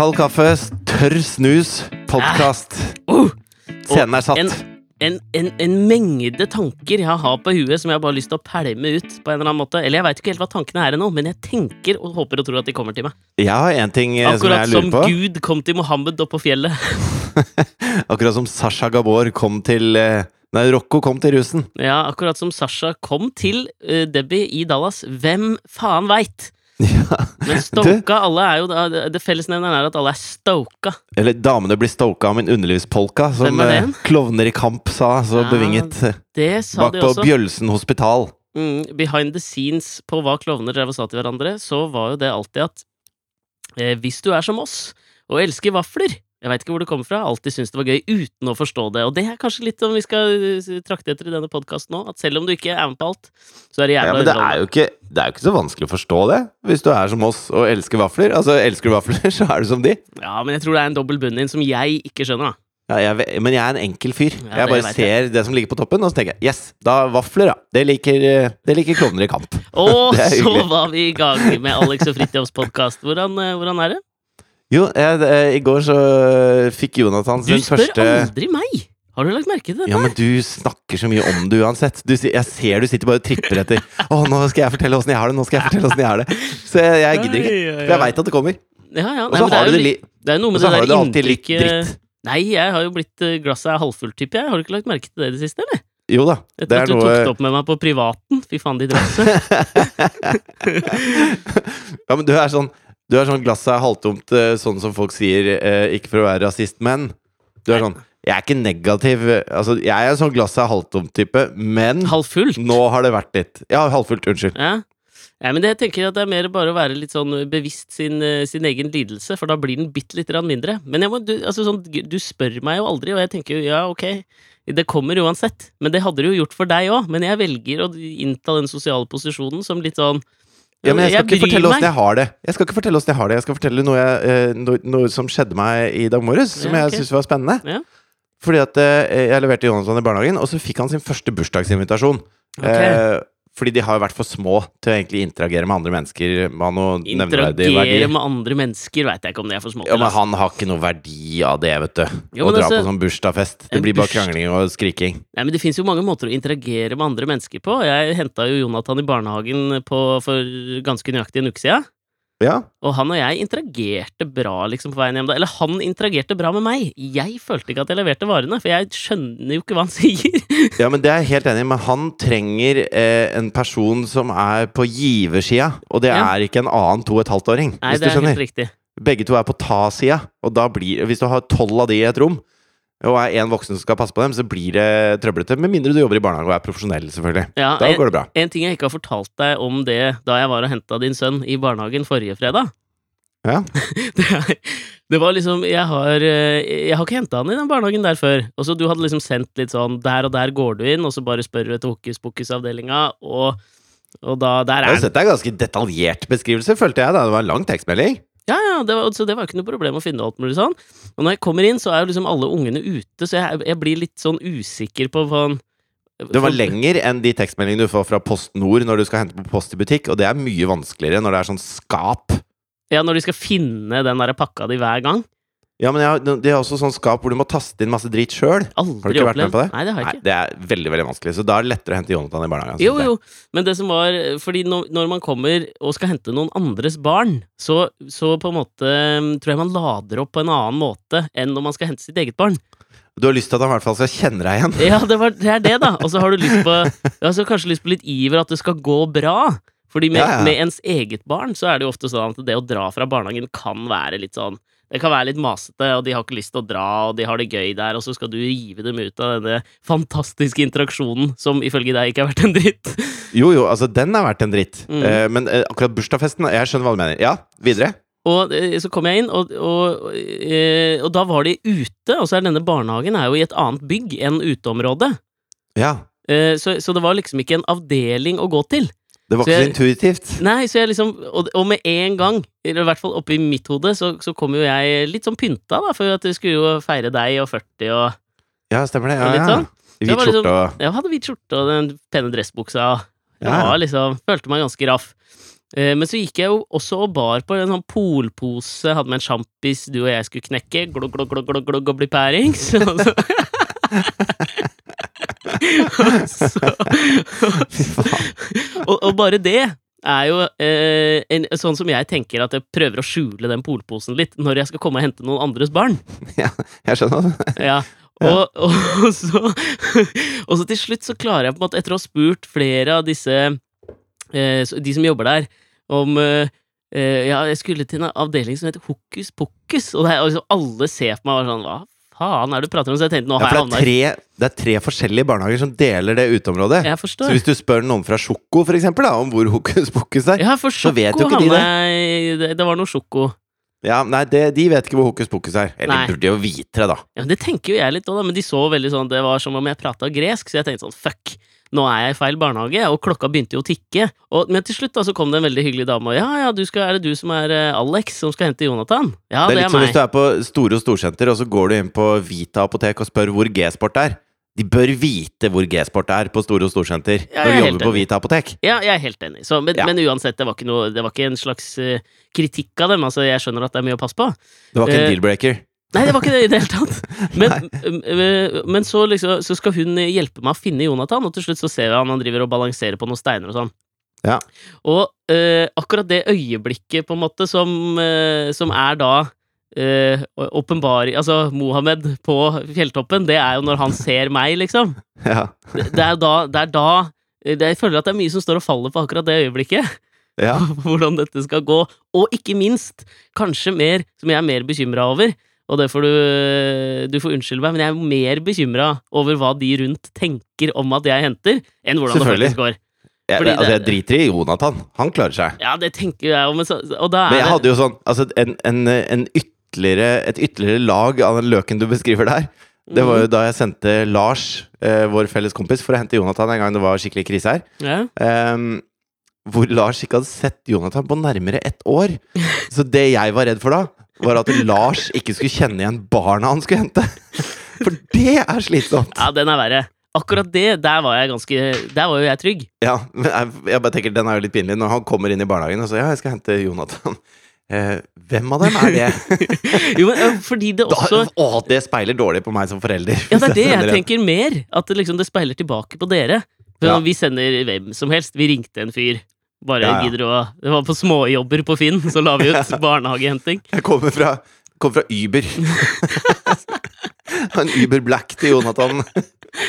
Kald kaffe, tørr snus, podkast. Uh, Scenen er satt. en, en, en, en mengde tanker jeg har på huet som jeg bare har lyst til å pælme ut. på en eller annen måte Eller jeg veit ikke helt hva tankene er ennå, men jeg tenker og håper og tror at de kommer til meg. Jeg har en ting Akkurat som jeg lurer på. Akkurat som Gud kom til Mohammed oppå på fjellet. Akkurat som Sasha Gabor kom til eh, Nei, Rocco kom til rusen. Ja, akkurat som Sasha kom til uh, Debbie i Dallas. Hvem faen veit? Ja. Men stoka, alle er jo da det- fellesnevneren er at alle er stoka. Eller damene blir stoka av min underlivspolka, som eh, klovner i kamp sa så Ja, bevinget. Det sa Bak de på også. Bjølsen hospital. Mm, behind the scenes på hva klovner drev og sa til hverandre, så var jo det alltid at eh, hvis du er som oss og elsker vafler Jeg veit ikke hvor det kommer fra, alltid syntes det var gøy uten å forstå det. Og det er kanskje litt om vi skal eh, trakte etter i denne podkasten òg, at selv om du ikke er med på alt, så er det Ja, men det er, ikke, det er jo ikke så vanskelig å forstå det, hvis du er som oss og elsker vafler. Altså, elsker du vafler, så er du som de. Ja, men jeg tror det er en dobbel bunn din som jeg ikke skjønner, da. Ja, jeg, men jeg er en enkel fyr. Ja, jeg bare jeg ser det som ligger på toppen, og så tenker jeg yes, da vafler, ja. Det liker, eh, det liker klovner i kamp. Og så var vi i gang med Alex og Fridtjofs podkast. Hvordan, eh, hvordan er det? Jo, jeg, eh, i går så eh, fikk Jonathan Du spør første aldri meg! Har du lagt merke til det? Ja, men du snakker så mye om det uansett. Du, jeg ser du sitter bare og tripper etter. Å, nå skal jeg fortelle åssen jeg har det! Nå skal jeg fortelle jeg har det! Så jeg, jeg gidder ikke. For jeg veit at det kommer. Ja, ja. Og så har du det litt- Det er noe med det der inntrykket. Nei, jeg har jo blitt eh, glasset er halvfullt, tipper jeg. Har du ikke lagt merke til det i det siste, eller? Jo da. Det Etter er at du tok det opp med meg på privaten. Fy faen, de drasset. Ja, men du er sånn Du er sånn glasset er halvtomt, eh, sånn som folk sier, eh, ikke for å være rasist, men du er sånn Jeg er ikke negativ. eh, Altså, jeg er en sånn glasset er halvtomt-type, men Halvfullt. nå har det vært litt Ja, halvfullt. Unnskyld. Ja. ja, men det jeg tenker at det er mer bare å være litt sånn bevisst sin, eh, sin egen lidelse, for da blir den bitte lite grann mindre. Men jeg må, du, altså sånn, du spør meg jo aldri, og jeg tenker jo ja, ok, det kommer uansett. Men det hadde det jo gjort for deg òg. Men jeg velger å innta den sosiale posisjonen som litt sånn Ja, men jeg skal ikke fortelle åssen jeg har det. Jeg skal ikke fortelle åssen jeg har det Jeg skal fortelle noe, jeg, eh, noe, noe som skjedde meg i dag morges, som Ja, jeg ok. syntes var spennende. Ja. Fordi at eh, jeg leverte Jonathan i barnehagen, og så fikk han sin første bursdagsinvitasjon. Ok. Eh, fordi de har jo vært for små til å egentlig interagere med andre mennesker. Med noe. Interagere med andre mennesker veit jeg ikke om det er for smått. Ja, men altså. han har ikke noe verdi av det, vet du. Jo, Å dra altså, på sånn bursdagsfest. Det blir bare krangling og skriking. Nei, men Det fins jo mange måter å interagere med andre mennesker på. Jeg henta jo Jonathan i barnehagen på, for ganske nøyaktig en uke siden. Ja. Og han og jeg interagerte bra liksom på veien hjem da. Eller han interagerte bra med meg. Jeg følte ikke at jeg leverte varene, for jeg skjønner jo ikke hva han sier. ja, men det er jeg helt enig i, men han trenger eh, en person som er på giversida, og det Ja. er ikke en annen to og et halvt åring, Nei, hvis det du er skjønner. helt riktig. Begge to er på ta-sida, og da blir Hvis du har tolv av de i et rom, og er én voksen som skal passe på dem, så blir det trøblete. Med mindre du jobber i barnehage og er profesjonell, selvfølgelig. Ja, Da en, går det bra. en ting jeg ikke har fortalt deg om det da jeg var og henta din sønn i barnehagen forrige fredag. Ja. det, er, det var liksom Jeg har, eh, jeg har ikke henta han i den barnehagen der før. Og så Du hadde liksom sendt litt sånn Der og der går du inn, og så bare spør du etter hokus pokus-avdelinga, og, og da Der Jeg er har sett deg ganske detaljert beskrivelse, følte jeg. da Det var en lang tekstmelding. Ja, ja, det var, så det var ikke noe problem å finne alt mulig sånn. Og når jeg kommer inn, så er jo liksom alle ungene ute, så jeg, jeg blir litt sånn usikker på sånn Det var lenger enn de tekstmeldingene du får fra Post Nord når du skal hente på post i butikk, og det er mye vanskeligere når det er sånn skap. Ja, når de skal finne den der pakka di hver gang. Ja, men jeg, de har også sånn skap hvor du må taste inn masse drit sjøl. Har du ikke vært med på det? Nei, det har jeg ikke. det er veldig veldig vanskelig, så da er det lettere å hente Jonathan i barnehagen. Jo, jo, men det som var Fordi når, når man kommer og skal hente noen andres barn, så, så på en måte mm, tror jeg man lader opp på en annen måte enn når man skal hente sitt eget barn. Du har lyst til at han i hvert fall skal kjenne deg igjen. Ja, det, var, det er det, da. Og så har du lyst på altså, kanskje lyst på litt iver, at det skal gå bra. Fordi med, Ja, ja. med ens eget barn så er det jo ofte sånn at det å dra fra barnehagen kan være litt sånn det kan være litt masete, og de har ikke lyst til å dra, og de har det gøy der, og så skal du rive dem ut av denne fantastiske interaksjonen som ifølge deg ikke har vært en dritt. Jo, jo, altså den har vært en dritt. Mm. Eh, men eh, akkurat bursdagsfesten Jeg skjønner hva du mener. Ja, videre. Og eh, så kom jeg inn, og, og, eh, og da var de ute, og så er denne barnehagen er jo i et annet bygg enn uteområdet. Ja. Eh, Så, så det var liksom ikke en avdeling å gå til. Det var ikke så jeg- intuitivt. Nei, så jeg liksom Og, og med en gang, eller i hvert fall oppi mitt hode, så, så kom jo jeg litt sånn pynta, da, for at vi skulle jo feire deg og 40 og Ja, stemmer det. Ja, ja. sånn. Hvit var liksom- skjorte og hadde hvit skjorte og den pene dressbuksa. og Ja. var liksom Følte meg ganske raff. Eh, Men så gikk jeg jo også og bar på en sånn polpose, hadde med en sjampis du og jeg skulle knekke, glogg, glogg, glogg, glogg, glogg, og bli pærings. Og så- Og bare det er jo eh, en, sånn som jeg tenker at jeg prøver å skjule den polposen litt når jeg skal komme og hente noen andres barn. Ja, Jeg skjønner. Ja. Og, og, så, og så til slutt så klarer jeg på en måte, etter å ha spurt flere av disse eh, De som jobber der, om eh, eh, Ja, jeg skulle til en avdeling som heter Hokus pokus, og, er, og liksom alle ser på meg og er sånn Hva faen er det du prater om? Så jeg tenkte nå Ja, har for det er, tre, det er tre forskjellige barnehager som deler det uteområdet. Jeg Så hvis du spør noen fra Sjoko for eksempel, da, om hvor hokus pokus er Ja, for så vet jo ikke de det. det, det var noe sjoko. ja, Nei, det, de vet ikke hvor hokus pokus er. Eller Nei. de burde jo vite det, da. Ja, Det tenker jo jeg litt òg, men de så veldig sånn Det var som om jeg prata gresk, så jeg tenkte sånn fuck. Nå er jeg i feil barnehage, og klokka begynte jo å tikke. Og, men til slutt da så kom det en veldig hyggelig dame og ja, ja, du skal, er det du som er eh, Alex som skal hente Jonathan? Ja, det er, det er litt som hvis du er på Store og Storsenter, og så går du inn på Vita apotek og spør hvor G-sport er. De bør vite hvor G-sport er på Store og Storsenter Ja, når de er jobber på. Vita apotek. Ja, jeg er helt enig. Så, men, Ja. men uansett, det var, noe, det var ikke en slags eh, kritikk av dem. Altså, jeg skjønner at det er mye å passe på. Det var ikke Eh, en deal-breaker. Nei, det var ikke det i det hele tatt. Men, øh, men så, liksom, så skal hun hjelpe meg å finne Jonathan, og til slutt så ser vi han han driver og balanserer på noen steiner og sånn. Ja. Og uh, akkurat det øyeblikket, på en måte, som, uh, som er da øh, uh, Altså Mohammed på fjelltoppen, det er jo når han ser meg, liksom. Ja. Det, det er da, det er da det, Jeg føler at det er mye som står og faller på akkurat det øyeblikket. ja. hvordan dette skal gå. Og ikke minst, kanskje mer, som jeg er mer bekymra over, og det får du, du får unnskylde meg, men jeg er mer bekymra over hva de rundt tenker om at jeg henter, enn hvordan det faktisk går. Fordi altså, det- jeg driter i Jonathan. Han klarer seg. Ja, det tenker jeg men så Men jeg hadde jo sånn altså en, en, en ytterligere, et ytterligere lag av den løken du beskriver der. Det var jo Mhm. da jeg sendte Lars, eh, vår felles kompis, for å hente Jonathan en gang det var skikkelig krise her. ja. Um, hvor Lars ikke hadde sett Jonathan på nærmere ett år. Så det jeg var redd for da, var at Lars ikke skulle kjenne igjen barna han skulle hente. For det er slitsomt. ja, den er verre. Akkurat det, der var jeg ganske Der var jo jeg trygg. Ja, men jeg, jeg bare tenker Den er jo litt pinlig når han kommer inn i barnehagen og sier ja, jeg skal hente Jonathan. Eh, hvem av dem er det? Jo, men fordi det Da, også å, det speiler dårlig på meg som forelder. Ja, det er det jeg jeg tenker mer. At det liksom det speiler tilbake på dere. For Ja. Vi sender hvem som helst. Vi ringte en fyr. Bare Ja, ja. gidder å Det var på småjobber på Finn, så la vi ut barnehagehenting. Jeg kommer fra, kommer fra Uber. en Uber Black til Jonathan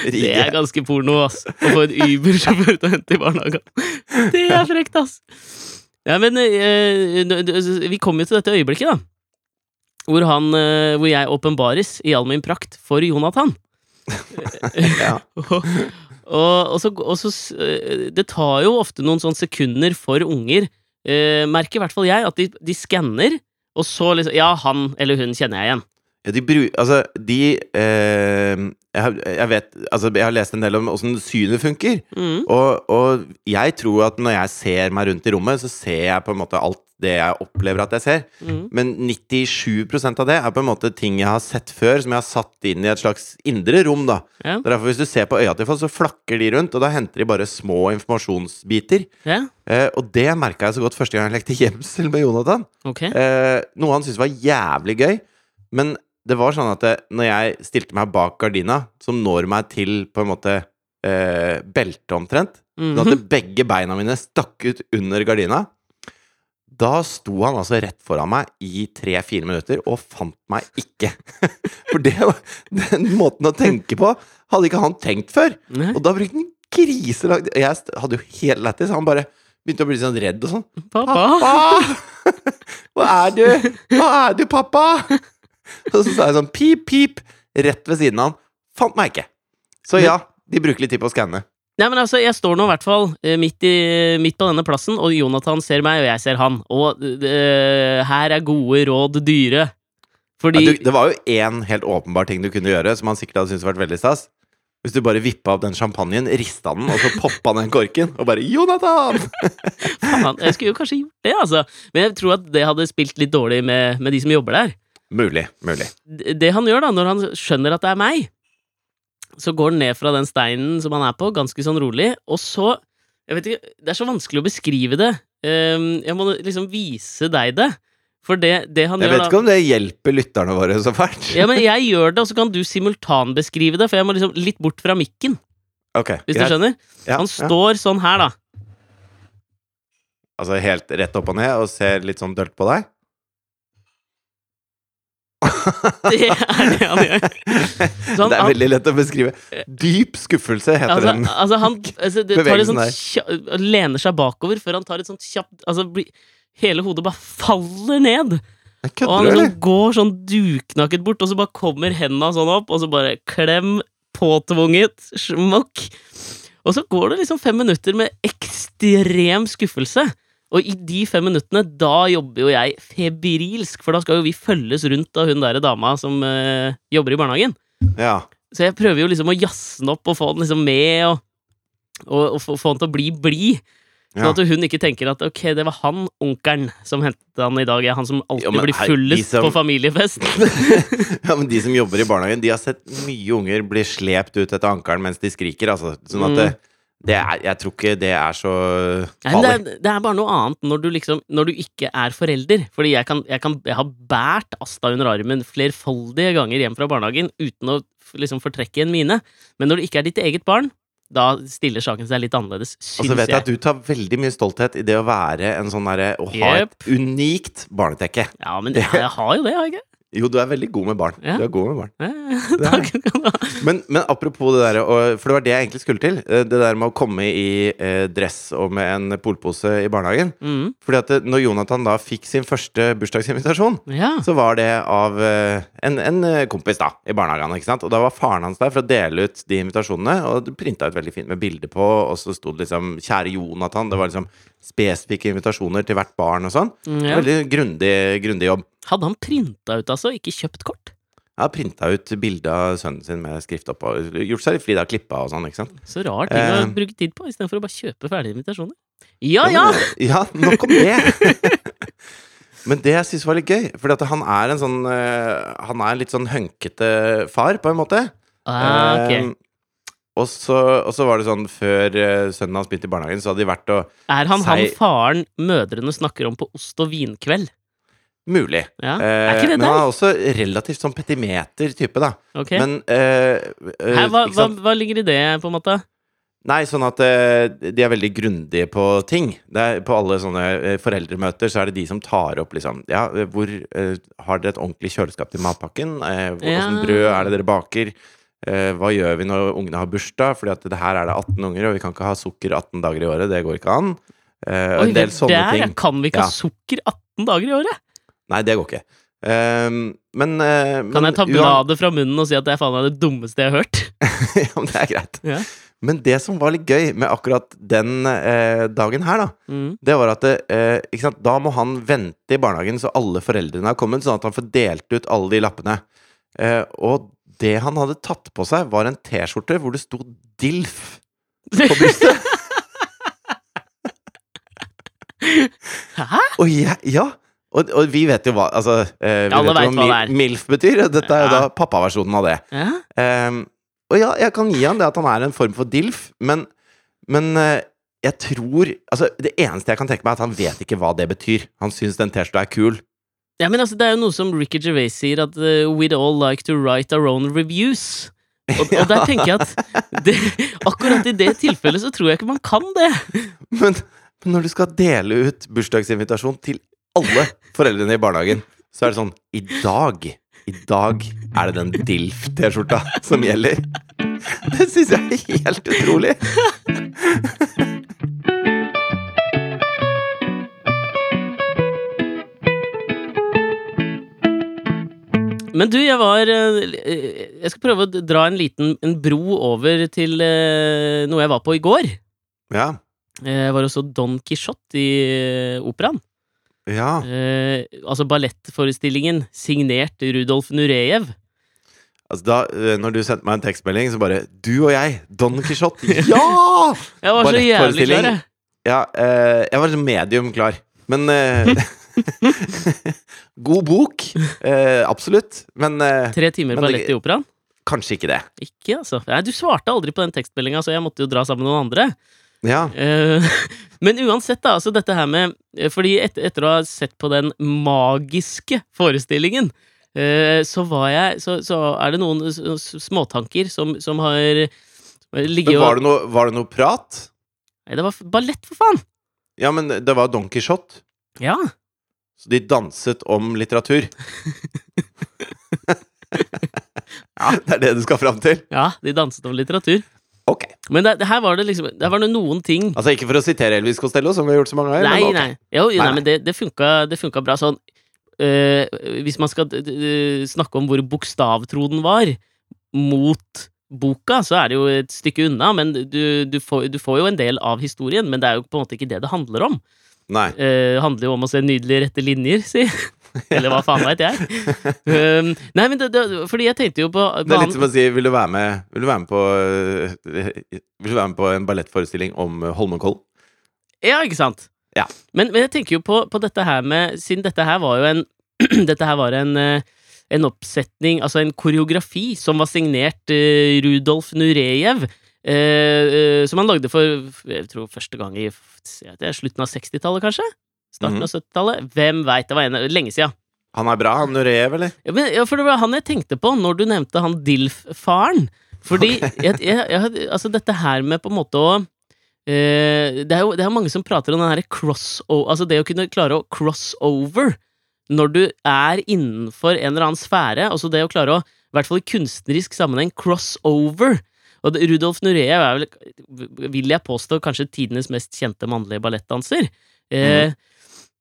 Det er ganske porno, ass. Å få en Uber-sjåfør til å hente i barnehagen. Det er frekt, ass. Ja, men eh, vi kommer jo til dette øyeblikket, da. Hvor, han, eh, hvor jeg åpenbares i all min prakt for Jonathan. Ja. og, og, og, så, og så eh, Det tar jo ofte noen sånne sekunder for unger, eh, merker i hvert fall jeg, at de, de skanner, og så liksom Ja, han eller hun kjenner jeg igjen. Ja, de bru... Altså, de eh, jeg, jeg vet Altså, jeg har lest en del om åssen synet funker. Mm. Og, og jeg tror at når jeg ser meg rundt i rommet, så ser jeg på en måte alt det jeg opplever at jeg ser. Mm. Men 97% av det er på en måte ting jeg har sett før, som jeg har satt inn i et slags indre rom, da. Ja. Er Derfor Hvis du ser på øya til folk, så flakker de rundt, og da henter de bare små informasjonsbiter. ja, Eh, og det merka jeg så godt første gang jeg lekte gjemsel med Jonathan. Okay. Eh, noe han syntes var jævlig gøy. Men det var sånn at det, når jeg stilte meg bak gardina, som når meg til på en måte eh, beltet omtrent, sånn at begge beina mine stakk ut under gardina, da sto han altså rett foran meg i tre-fire minutter og fant meg ikke. For det var den måten å tenke på hadde ikke han tenkt før. Og da brukte han kriselang Jeg hadde jo helt lættis. Han bare begynte å bli sånn redd og sånn. pappa! Pappa! Hvor er du? Hva er du, pappa? Og så sa jeg sånn pip, pip, rett ved siden av han. Fant meg ikke. Så ja, de bruker litt tid på å skanne. Nei, men altså, jeg står nå i hvert fall eh, midt, i, midt på denne plassen, og Jonathan ser meg, og jeg ser han. Og uh, her er gode råd dyre. Fordi Ja, du, det var jo én helt åpenbar ting du kunne gjøre, som han sikkert hadde syntes vært veldig stas. Hvis du bare vippa opp den champagnen, rista den, og så poppa den korken, og bare 'Jonathan!' faen, Jeg skulle jo kanskje gjort det, altså. Men jeg tror at det hadde spilt litt dårlig med, med de som jobber der. Mulig. Mulig. Det det han gjør, da, når han skjønner at det er meg, så går han ned fra den steinen som han er på, ganske sånn rolig, og så Jeg vet ikke, Det er så vanskelig å beskrive det ehm, Jeg må liksom vise deg det. For det, det han Jeg gjør vet ikke om det hjelper lytterne våre så fælt. Ja, men jeg gjør det, og så kan du simultanbeskrive det, for jeg må liksom litt bort fra mikken, Ok, hvis greit. du skjønner. Ja, Han ja. står sånn her, da. Altså helt rett opp og ned og ser litt sånn dølt på deg? Det er det han gjør. Han- det er veldig lett å beskrive. Dyp skuffelse heter Altså, den. altså han altså, det Bevegelsen der. kja- lener seg bakover før han tar et sånt kjapt Altså, hele hodet bare faller ned. Og han liksom går sånn duknakket bort, og så bare kommer henda sånn opp, og så bare klem, påtvunget, smokk. Og så går det liksom fem minutter med ekstrem skuffelse. Og i de fem minuttene, da jobber jo jeg febrilsk, for da skal jo vi følges rundt av hun der dama som øh, jobber i barnehagen. Ja. Så jeg prøver jo liksom å jazze den opp og få den liksom med, og, og, og få, få den til å bli blid. Sånn ja. at hun ikke tenker at ok, det var han onkelen som hentet han i dag. Ja, han som alltid jo, men blir fullest som- på familiefest. ja, men de som jobber i barnehagen, de har sett mye unger bli slept ut etter ankelen mens de skriker, altså. Sånn at Mm. det er Jeg tror ikke det er så Nei, det, er, det er bare noe annet når du liksom Når du ikke er forelder. Fordi jeg, kan, jeg, kan, jeg har båret Asta under armen flerfoldige ganger hjem fra barnehagen uten å liksom fortrekke en mine. Men når det ikke er ditt eget barn, da stiller saken seg litt annerledes, Og så vet jeg jeg. at du tar veldig mye stolthet i det å være en sånn derre Å ha yep. et unikt barnetekke. Ja, men jeg, jeg har jo det, har jeg ikke? Jo, du er veldig god med barn. Ja. Du er god med barn. Ja, du ha. Men, men apropos det der, for det var det jeg egentlig skulle til. eh, Det der med å komme i eh, dress og med en polpose i barnehagen. Mm, Fordi at det, når Jonathan da fikk sin første bursdagsinvitasjon, ja. så var det av eh, en, en eh, kompis da, i barnehagen. ikke sant? Og da var faren hans der for å dele ut de invitasjonene, og det printa ut veldig fint med bilder på, og så sto det liksom 'Kjære Jonathan'. Det var liksom spesifikke invitasjoner til hvert barn og sånn. Mm, ja. Veldig grundig, grundig jobb. Hadde han printa ut, altså? Ikke kjøpt kort? Jeg har printa ut bilde av sønnen sin med skrift oppå. Gjort seg litt flid av klippa og sånn, ikke sant. Så rar ting å Eh. bruke tid på, istedenfor å bare kjøpe ferdige invitasjoner. Ja ja! Ja, nok om det! Men det jeg syns var litt gøy, at han er en sånn eh, Han er litt sånn hønkete far, på en måte. Ah, ok. Um, og, så, og så var det sånn før uh, sønnen hans begynte i barnehagen, så hadde de vært og Er han han faren mødrene snakker om på ost- og vinkveld? Mulig. Ja, Eh, Er ikke det men han er også relativt sånn petimeter-type, da. Okay. Men uh, uh, Hæ, hva, hva, hva ligger i det, på en måte? Nei, sånn at uh, de er veldig grundige på ting. Det er, på alle sånne eh, foreldremøter så er det de som tar opp liksom Ja, eh, hvor eh, Har dere et ordentlig kjøleskap til matpakken? Eh, hvor- Ja. Brød er det dere baker? Eh, hva gjør vi når ungene har bursdag? Fordi at det her er det 18 unger, og vi kan ikke ha sukker 18 dager i året. Det går ikke an. Uh, Oi, en del det sånne der ting. kan vi ikke Ja. ha sukker 18 dager i året! Nei, det går ikke. Um, men, uh, Kan jeg ta bladet fra munnen og si at det er faen meg det dummeste jeg har hørt? ja, men det er greit. Ja. Men det som var litt gøy med akkurat den eh, dagen her, da, Mm. det var at eh, da må han vente i barnehagen så alle foreldrene har kommet, sånn at han får delt ut alle de lappene. Eh, og det han hadde tatt på seg, var en T-skjorte hvor det sto DILF på brystet. Hæ? Og jeg, ja! Og, og vi vet jo hva Altså, eh, vi vet vet hva er. MILF betyr. Dette er jo da pappaversjonen av det. Ehm, og ja, jeg kan gi han det at han er en form for DILF, men, men eh, jeg tror Altså, det eneste jeg kan tenke meg, er at han vet ikke hva det betyr. Han syns den T-skjorta er kul. ja, men altså, det er jo noe som Ricky Gervais sier, at uh, we'd all like to write our own reviews. Og, og der tenker jeg at det, akkurat i det tilfellet så tror jeg ikke man kan det. Men, men når du skal dele ut bursdagsinvitasjon til alle foreldrene i barnehagen, så er det sånn I dag i dag er det den DILF-T-skjorta som gjelder. Det syns jeg er helt utrolig. Men du, jeg var eh, Jeg skal prøve å dra en liten en bro over til eh, noe jeg var på i går. Ja. Jeg var også Don Quijote i eh, operaen. Ja. Eh, altså ballettforestillingen signert Rudolf Nurejev. Altså da, eh, når du sendte meg en tekstmelding, så bare Du og jeg, Don Quijote. Ja! Jeg var så jævlig klar, jeg. Ja, eh, jeg var liksom medium klar. Men eh, God bok. Eh, absolutt. Men eh, Tre timer Men ballett i operaen? kanskje ikke det. Ikke, altså. Nei, du svarte aldri på den tekstmeldinga, så jeg måtte jo dra sammen med noen andre. Ja. Eh, men uansett, da. Altså dette her med eh, Fordi et, etter å ha sett på den magiske forestillingen, eh, så var jeg Så, så er det noen småtanker som, som har ligget og var det, noe, var det noe prat? Nei, det var ballett, for faen! Ja, men det var Don Quijote. Ja. Så de danset om litteratur. ja, det er det du skal fram til? ja, de danset om litteratur. Ok. Men det, her var det liksom Der var det noen ting Altså ikke for å sitere Elvis Costello, som vi har gjort så mange ganger. Nei, men okay. nei. Jo, Nei, nei, men det, det, funka, det funka bra sånn Uh, Hvis man skal d- snakke om hvor bokstavtro den var mot boka, så er det jo et stykke unna, men du, du, får, du får jo en del av historien, men det er jo på en måte ikke det det handler om. Nei. Uh, handler jo om å se nydelige rette linjer, si. Eller hva faen veit jeg. Um, nei, men det, det, fordi jeg tenkte jo på, på Det er litt som å si Vil du være med, vil du være med på øh, Vil du være med på en ballettforestilling om øh, Holmenkollen? Ja, ikke sant? Ja. Men, men jeg tenker jo på, på dette her med Siden dette her var jo en Dette her var en, eh, en oppsetning, altså en koreografi, som var signert uh, Rudolf Nurejev. Uh, uh, som han lagde for jeg tror første gang i jeg slutten av 60-tallet, kanskje? Starten Mhm. av 70-tallet? Hvem veit? Det var en, lenge siden. Han er bra, han Nureyev, eller? Ja, men, ja, for det var han jeg tenkte på når du nevnte han Dilf-faren. Fordi jeg, jeg, jeg, altså dette her med på en måte å eh, det, er jo, det er mange som prater om den herre cross-over Altså det å kunne klare å cross-over når du er innenfor en eller annen sfære. Altså det å klare å, i hvert fall i kunstnerisk sammenheng, cross-over. Og det, Rudolf Nureyev er vel, vil jeg påstå, kanskje tidenes mest kjente mannlige ballettdanser. Eh,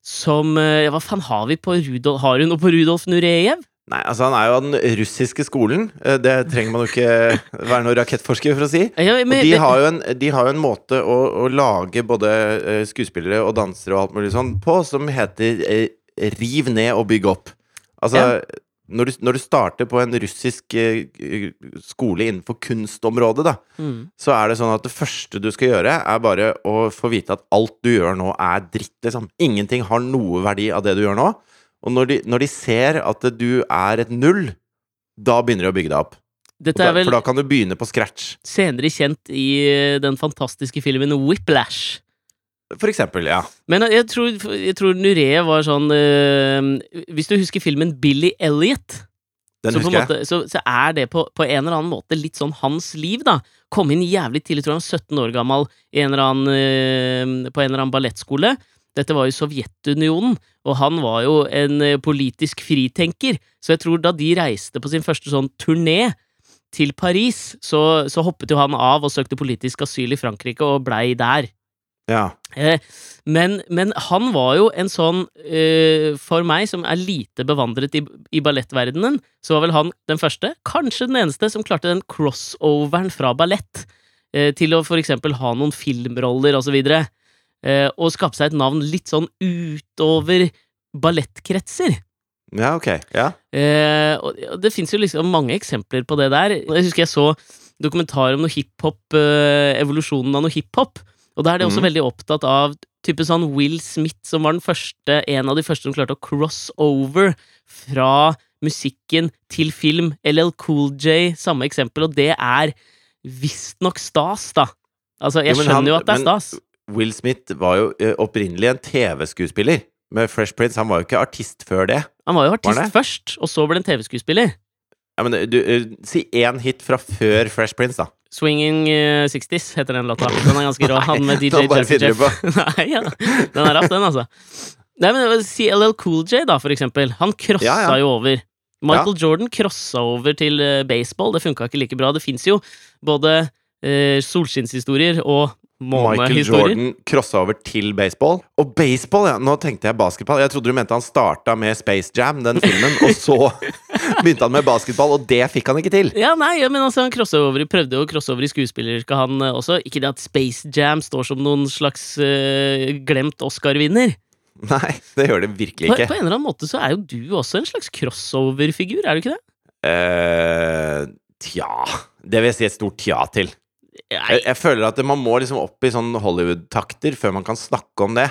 Som eh, ja, Hva faen har vi på Rudolf Har hun noe på Rudolf Nurejev? Nei, altså han er jo av den russiske skolen. Eh, Det trenger man jo ikke være noen rakettforsker for å si. Ja, Og de har jo en, de har jo en måte å, å lage både eh, skuespillere og dansere og alt mulig sånn på, som heter eh, riv ned og bygg opp. Altså, Ja. Når, du, når du starter på en russisk eh, skole innenfor kunstområdet, da, Mm. så er det sånn at det første du skal gjøre, er bare å få vite at alt du gjør nå, er dritt, liksom. Ingenting har noe verdi av det du gjør nå. Og når de, når de ser at du er et null, da begynner de å bygge deg opp. Da, er for da kan du begynne på scratch. senere kjent i eh, den fantastiske filmen Whiplash. For eksempel, ja. Men jeg tror, jeg tror Nurejev var sånn øh, Hvis du husker filmen Billy Elliot, Den så, måte, så, så er det på, på en eller annen måte litt sånn hans liv, da. Kom inn jævlig tidlig, tror jeg han var 17 år gammel, i en eller annen, øh, på en eller annen ballettskole. Dette var jo Sovjetunionen, og han var jo en eh, politisk fritenker. Så jeg tror da de reiste på sin første sånn turné til Paris, så, så hoppet jo han av og søkte politisk asyl i Frankrike og blei der. Ja. Eh, men, men han var jo en sånn eh, For meg som er lite bevandret i, i ballettverdenen, så var vel han den første, kanskje den eneste, som klarte den crossoveren fra ballett eh, til å for eksempel ha noen filmroller og så videre, eh, og skape seg et navn litt sånn utover ballettkretser. ja, ok. Ja. Eh, og det fins jo liksom mange eksempler på det der. Jeg husker jeg så dokumentar om noe hiphop, eh, evolusjonen av noe hiphop. Og da er de også mm. veldig opptatt av type sånn Will Smith, som var den første, en av de første som klarte å cross over fra musikken til film. LL Cool J, samme eksempel, og det er visstnok stas, da. Altså, jeg Jo, skjønner han- jo at det er stas. Will Smith var jo eh, opprinnelig en TV-skuespiller med Fresh Prince. Han var jo ikke artist før det. Han var jo artist var først, og så ble han TV-skuespiller. Ja, men du, eh, Si én hit fra før Fresh Prince, da. Swinging eh, 60s heter den låta. Den er ganske rå. Han med DJ Jazzy Jeff. Nei, ja. Den er raff, den, altså. Nei, men CLL vil Si Cool J, da, for eksempel. Han crossa Ja, ja. jo over. Michael Jordan crossa over til eh, baseball. Det funka ikke like bra. Det fins jo både eh, solskinnshistorier og Michael. Jordan crossa over til baseball. Og baseball, ja! Nå tenkte jeg basketball. Jeg trodde du mente han starta med Space Jam, den filmen, og så begynte han med basketball, og det fikk han ikke til. Ja, nei, ja, men altså, han over, prøvde jo å crosse over i skuespilleryrket, han eh, også. Ikke det at Space Jam står som noen slags uh, glemt Oscar-vinner. Nei, det gjør det virkelig ikke. på en eller annen måte så er jo du også en slags crossover-figur, er du ikke det? Eh, tja Det vil jeg si et stort ja til. Jeg, jeg føler at man må liksom opp i sånn Hollywood-takter før man kan snakke om det.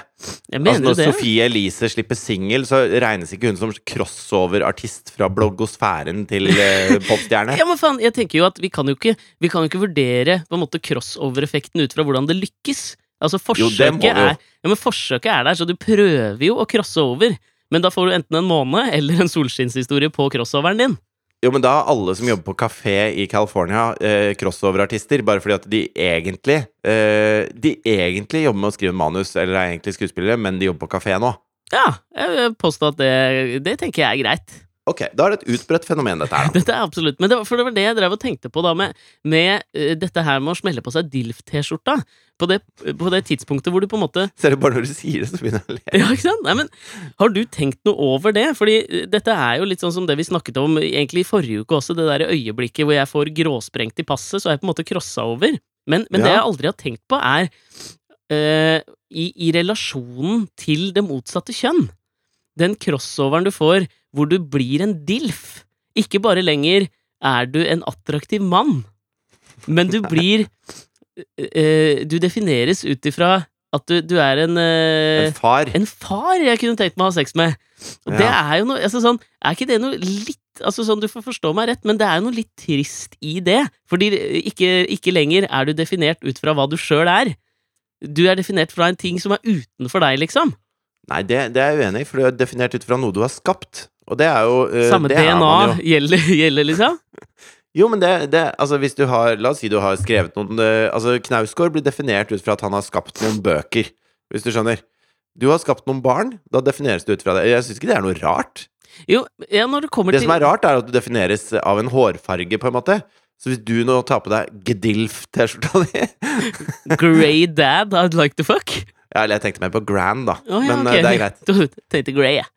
Altså Når det. Sophie Elise slipper singel, så regnes ikke hun som crossover-artist fra bloggosfæren til eh, popstjerne. Ja, men faen, jeg tenker jo at vi kan jo ikke, vi kan jo ikke vurdere på en måte crossover-effekten ut fra hvordan det lykkes. Altså, forsøket jo. er Ja, men forsøket er der, så du prøver jo å crosse over. Men da får du enten en måned eller en solskinnshistorie på crossoveren din. Jo, men da er alle som jobber på kafé i California, eh, crossover-artister, bare fordi at de egentlig eh, De egentlig jobber med å skrive manus, eller er egentlig skuespillere, men de jobber på kafé nå. Ja, jeg vil påstå at det, det tenker jeg er greit. Ok, da er det et utbredt fenomen, dette her. Dette er absolutt Men det var, for det var det jeg drev og tenkte på da med, med uh, dette her med å smelle på seg DILF-T-skjorta. På, det- på det tidspunktet hvor du på en måte Ser du bare når du sier det, så begynner jeg å le. Ja, ikke sant? Nei, men Har du tenkt noe over det? Fordi uh, dette er jo litt sånn som det vi snakket om egentlig i forrige uke også, det der øyeblikket hvor jeg får gråsprengt i passet, så er jeg på en måte crossa over. Men, men det jeg aldri har tenkt på, er uh, i, i relasjonen til det motsatte kjønn. Den crossoveren du får hvor du blir en dilf. Ikke bare lenger er du en attraktiv mann, men du blir eh, Du defineres ut ifra at du, du er en eh, En far. en far jeg kunne tenkt meg å ha sex med. Og det er jo noe altså sånn, Er ikke det noe litt Altså sånn, Du får forstå meg rett, men det er jo noe litt trist i det. Fordi ikke, ikke lenger er du definert ut fra hva du sjøl er. Du er definert fra en ting som er utenfor deg, liksom. Nei, det, det er jeg uenig i, for du er definert ut fra noe du har skapt. Og det er jo uh, Samme det DNA gjelder, gjelder, liksom. Jo, men det, det Altså, hvis du har La oss si du har skrevet noen uh, Altså, Knausgård blir definert ut fra at han har skapt noen bøker, hvis du skjønner. Du har skapt noen barn, da defineres du ut fra det. Jeg syns ikke det er noe rart. Jo, ja, når det kommer Det til som er rart, er at du defineres av en hårfarge, på en måte. Så hvis du nå tar på deg Gedilf-T-skjorta di Grey dad I'd like to fuck Ja, eller jeg tenkte mer på Grand, da. Oh, ja, men ok. eh, det er greit. Du tenkte grey, ja.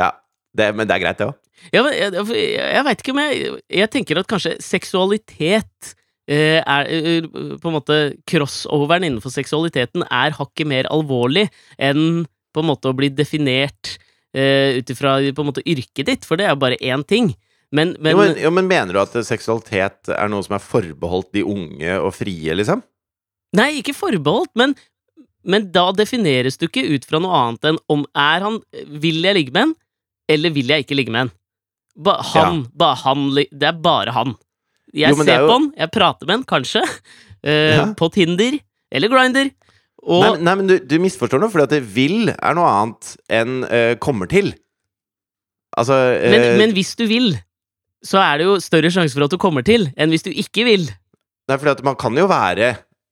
Ja, det, men det er greit, det òg. Ja, men jeg, jeg, jeg veit ikke om jeg Jeg tenker at kanskje seksualitet eh, er eh, På en måte crossoveren innenfor seksualiteten er hakket mer alvorlig enn på en måte å bli definert eh, ut ifra yrket ditt, for det er jo bare én ting. Men, men, jo, men, jo, men mener du at seksualitet er noe som er forbeholdt de unge og frie, liksom? Nei, ikke forbeholdt, men, men da defineres du ikke ut fra noe annet enn om er han Vil jeg ligge med en, eller vil jeg ikke ligge med en? Ba, han, ba, han, det er bare han. Jeg Jo, ser er jo- på han, jeg prater med han, kanskje, eh, Ja. på Tinder eller Grinder, og Nei, men- nei, men du, du misforstår noe, fordi at det vil er noe annet enn uh, kommer til. Altså uh... men, men hvis du vil, så er det jo større sjanse for at du kommer til, enn hvis du ikke vil. Nei, for man kan jo være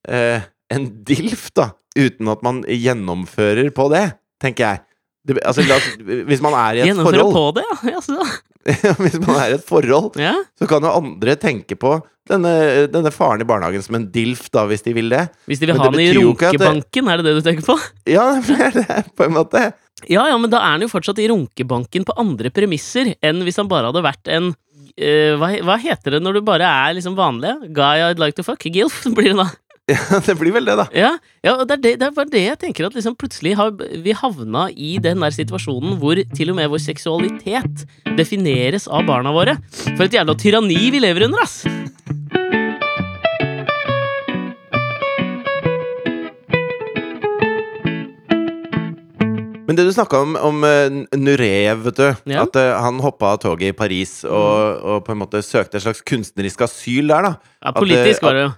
eh, en dilf, da, uten at man gjennomfører på det, tenker jeg. Det, altså, la, hvis man er i et Gjennomfører forhold på det, ja. Jaså. Hvis man er i et forhold, Ja. så kan jo andre tenke på denne, denne faren i barnehagen som en dilf, da, hvis de vil det. Hvis de vil Men ha den i at det- runkebanken, er det det du tenker på? Ja, det er det, på en måte. Ja, ja, men da er han jo fortsatt i runkebanken på andre premisser enn hvis han bare hadde vært en uh, hva, hva heter det når du bare er liksom vanlig? Guy I'd like to fuck? Gilf, blir det da. Ja, det blir vel det, da. Ja, ja og det er, det, det er bare det jeg tenker at liksom plutselig har vi havna i den der situasjonen hvor til og med vår seksualitet defineres av barna våre. For et jævla tyranni vi lever under, ass! Men det du snakka om, om uh, Nureyev, vet du. Ja. At uh, han hoppa av toget i Paris og, og på en måte søkte et slags kunstnerisk asyl der, da. Ja, politisk at, var det jo.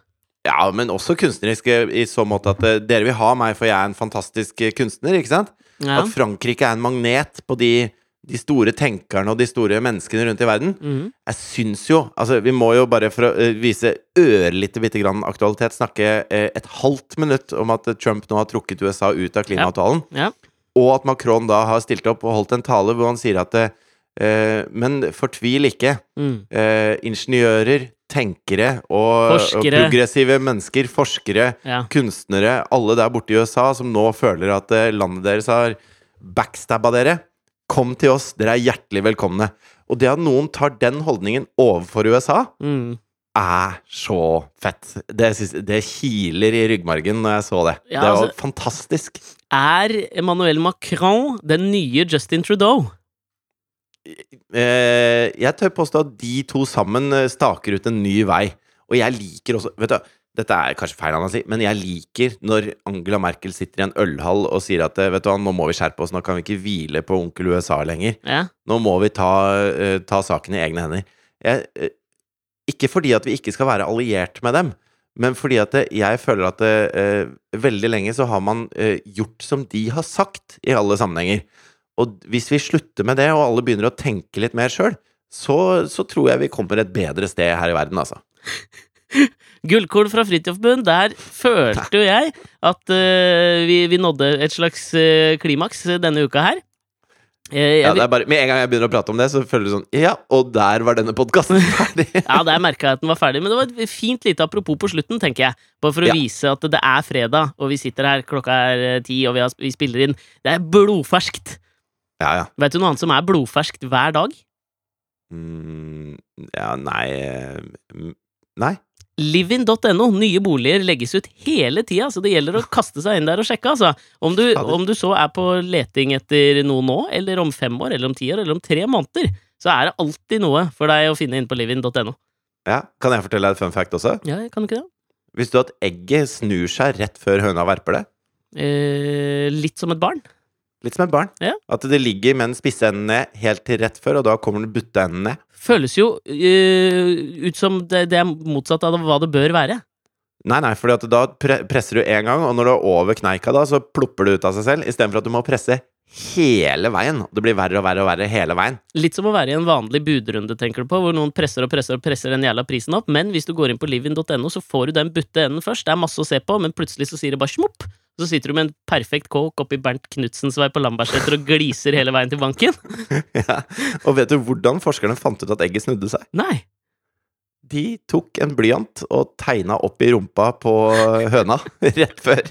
Ja, men også kunstnerisk eh, i så måte at eh, dere vil ha meg, for jeg er en fantastisk eh, kunstner, ikke sant? Ja. At Frankrike er en magnet på de, de store tenkerne og de store menneskene rundt i verden. Mm. Jeg syns jo Altså, vi må jo bare for å eh, vise ørlite bitte grann aktualitet snakke et halvt minutt om at Trump nå har trukket USA ut av klimaavtalen. Ja. Og at Macron da har stilt opp og holdt en tale hvor han sier at eh, Men fortvil ikke. Mm. Eh, ingeniører, tenkere og, og progressive mennesker, forskere, ja. kunstnere, alle der borte i USA som nå føler at eh, landet deres har backstabba dere. Kom til oss, dere er hjertelig velkomne. Og det at noen tar den holdningen overfor USA, Mm. er så fett. Det, det kiler i ryggmargen når jeg så det. Ja, det var altså- fantastisk. Er Emmanuel Macron den nye Justin Trudeau? Eh, jeg tør påstå at de to sammen eh, staker ut en ny vei. Og jeg liker også Vet du, dette er kanskje feil han å si, men jeg liker når Angela Merkel sitter i en ølhall og sier at eh, vet du hva, nå må vi skjerpe oss, nå kan vi ikke hvile på onkel USA lenger. Ja. Nå må vi ta, ta saken i egne hender. Jeg, ikke fordi at vi ikke skal være alliert med dem, men fordi at jeg føler at veldig lenge så har man gjort som de har sagt i alle sammenhenger. Og hvis vi slutter med det, og alle begynner å tenke litt mer sjøl, så, så tror jeg vi kommer et bedre sted her i verden, altså. Gullkorn fra Fridtjofbund, der følte jo jeg at uh, vi, vi nådde et slags uh, klimaks denne uka her. Jeg, jeg Ja, det bare, med en gang jeg begynner å prate om det, så føler du sånn Ja, og der var denne podkasten ferdig! Ja, der merka jeg at den var ferdig, men det var et fint lite apropos på slutten, tenker jeg. Bare for å Ja. vise at det er fredag, og vi sitter her, klokka er eh, ti, og vi, har, vi spiller inn. Det er blodferskt. Ja, ja. Vet du noe annet som er blodferskt hver dag? Mm, ja, nei eh, Nei. Livin.no. Nye boliger legges ut hele tida, så det gjelder å kaste seg inn der og sjekke, altså. Om du, om du så er på leting etter noe nå, eller om fem år, eller om ti år, eller om tre måneder, så er det alltid noe for deg å finne inn på livin.no. Ja, Kan jeg fortelle deg et fun fact også? Ja, kan du ikke det? Visste du at egget snur seg rett før høna verper det? Eh, litt som et barn. Litt som et barn. Ja. At det ligger med den spisse enden ned helt til rett før, og da kommer den butte enden ned. Føles jo eh, ut som det, det er motsatt av hva det bør være. Nei, nei, for da pre presser du én gang, og når du er over kneika, da, så plopper det ut av seg selv, istedenfor at du må presse hele veien. Det blir verre og verre og verre hele veien. Litt som å være i en vanlig budrunde, tenker du på, hvor noen presser og presser og presser den jævla prisen opp, men hvis du går inn på livin.no, så får du den butte enden først. Det er masse å se på, men plutselig så sier det bare smopp. Så sitter du med en perfekt kåk oppi Bernt Knutsens vei på Lambertseter og gliser hele veien til banken. ja. Og vet du hvordan forskerne fant ut at egget snudde seg? Nei. De tok en blyant og tegna opp i rumpa på høna rett før.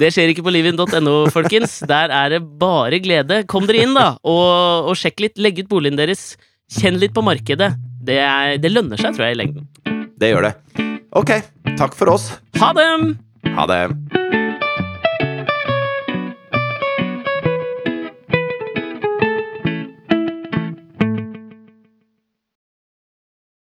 Det skjer ikke på livin.no, folkens. Der er det bare glede. Kom dere inn, da, og, og sjekk litt. Legg ut boligen deres. Kjenn litt på markedet. Det, er, det lønner seg, tror jeg, i lengden. Det gjør det. Ok, takk for oss. Ha det! Ha det.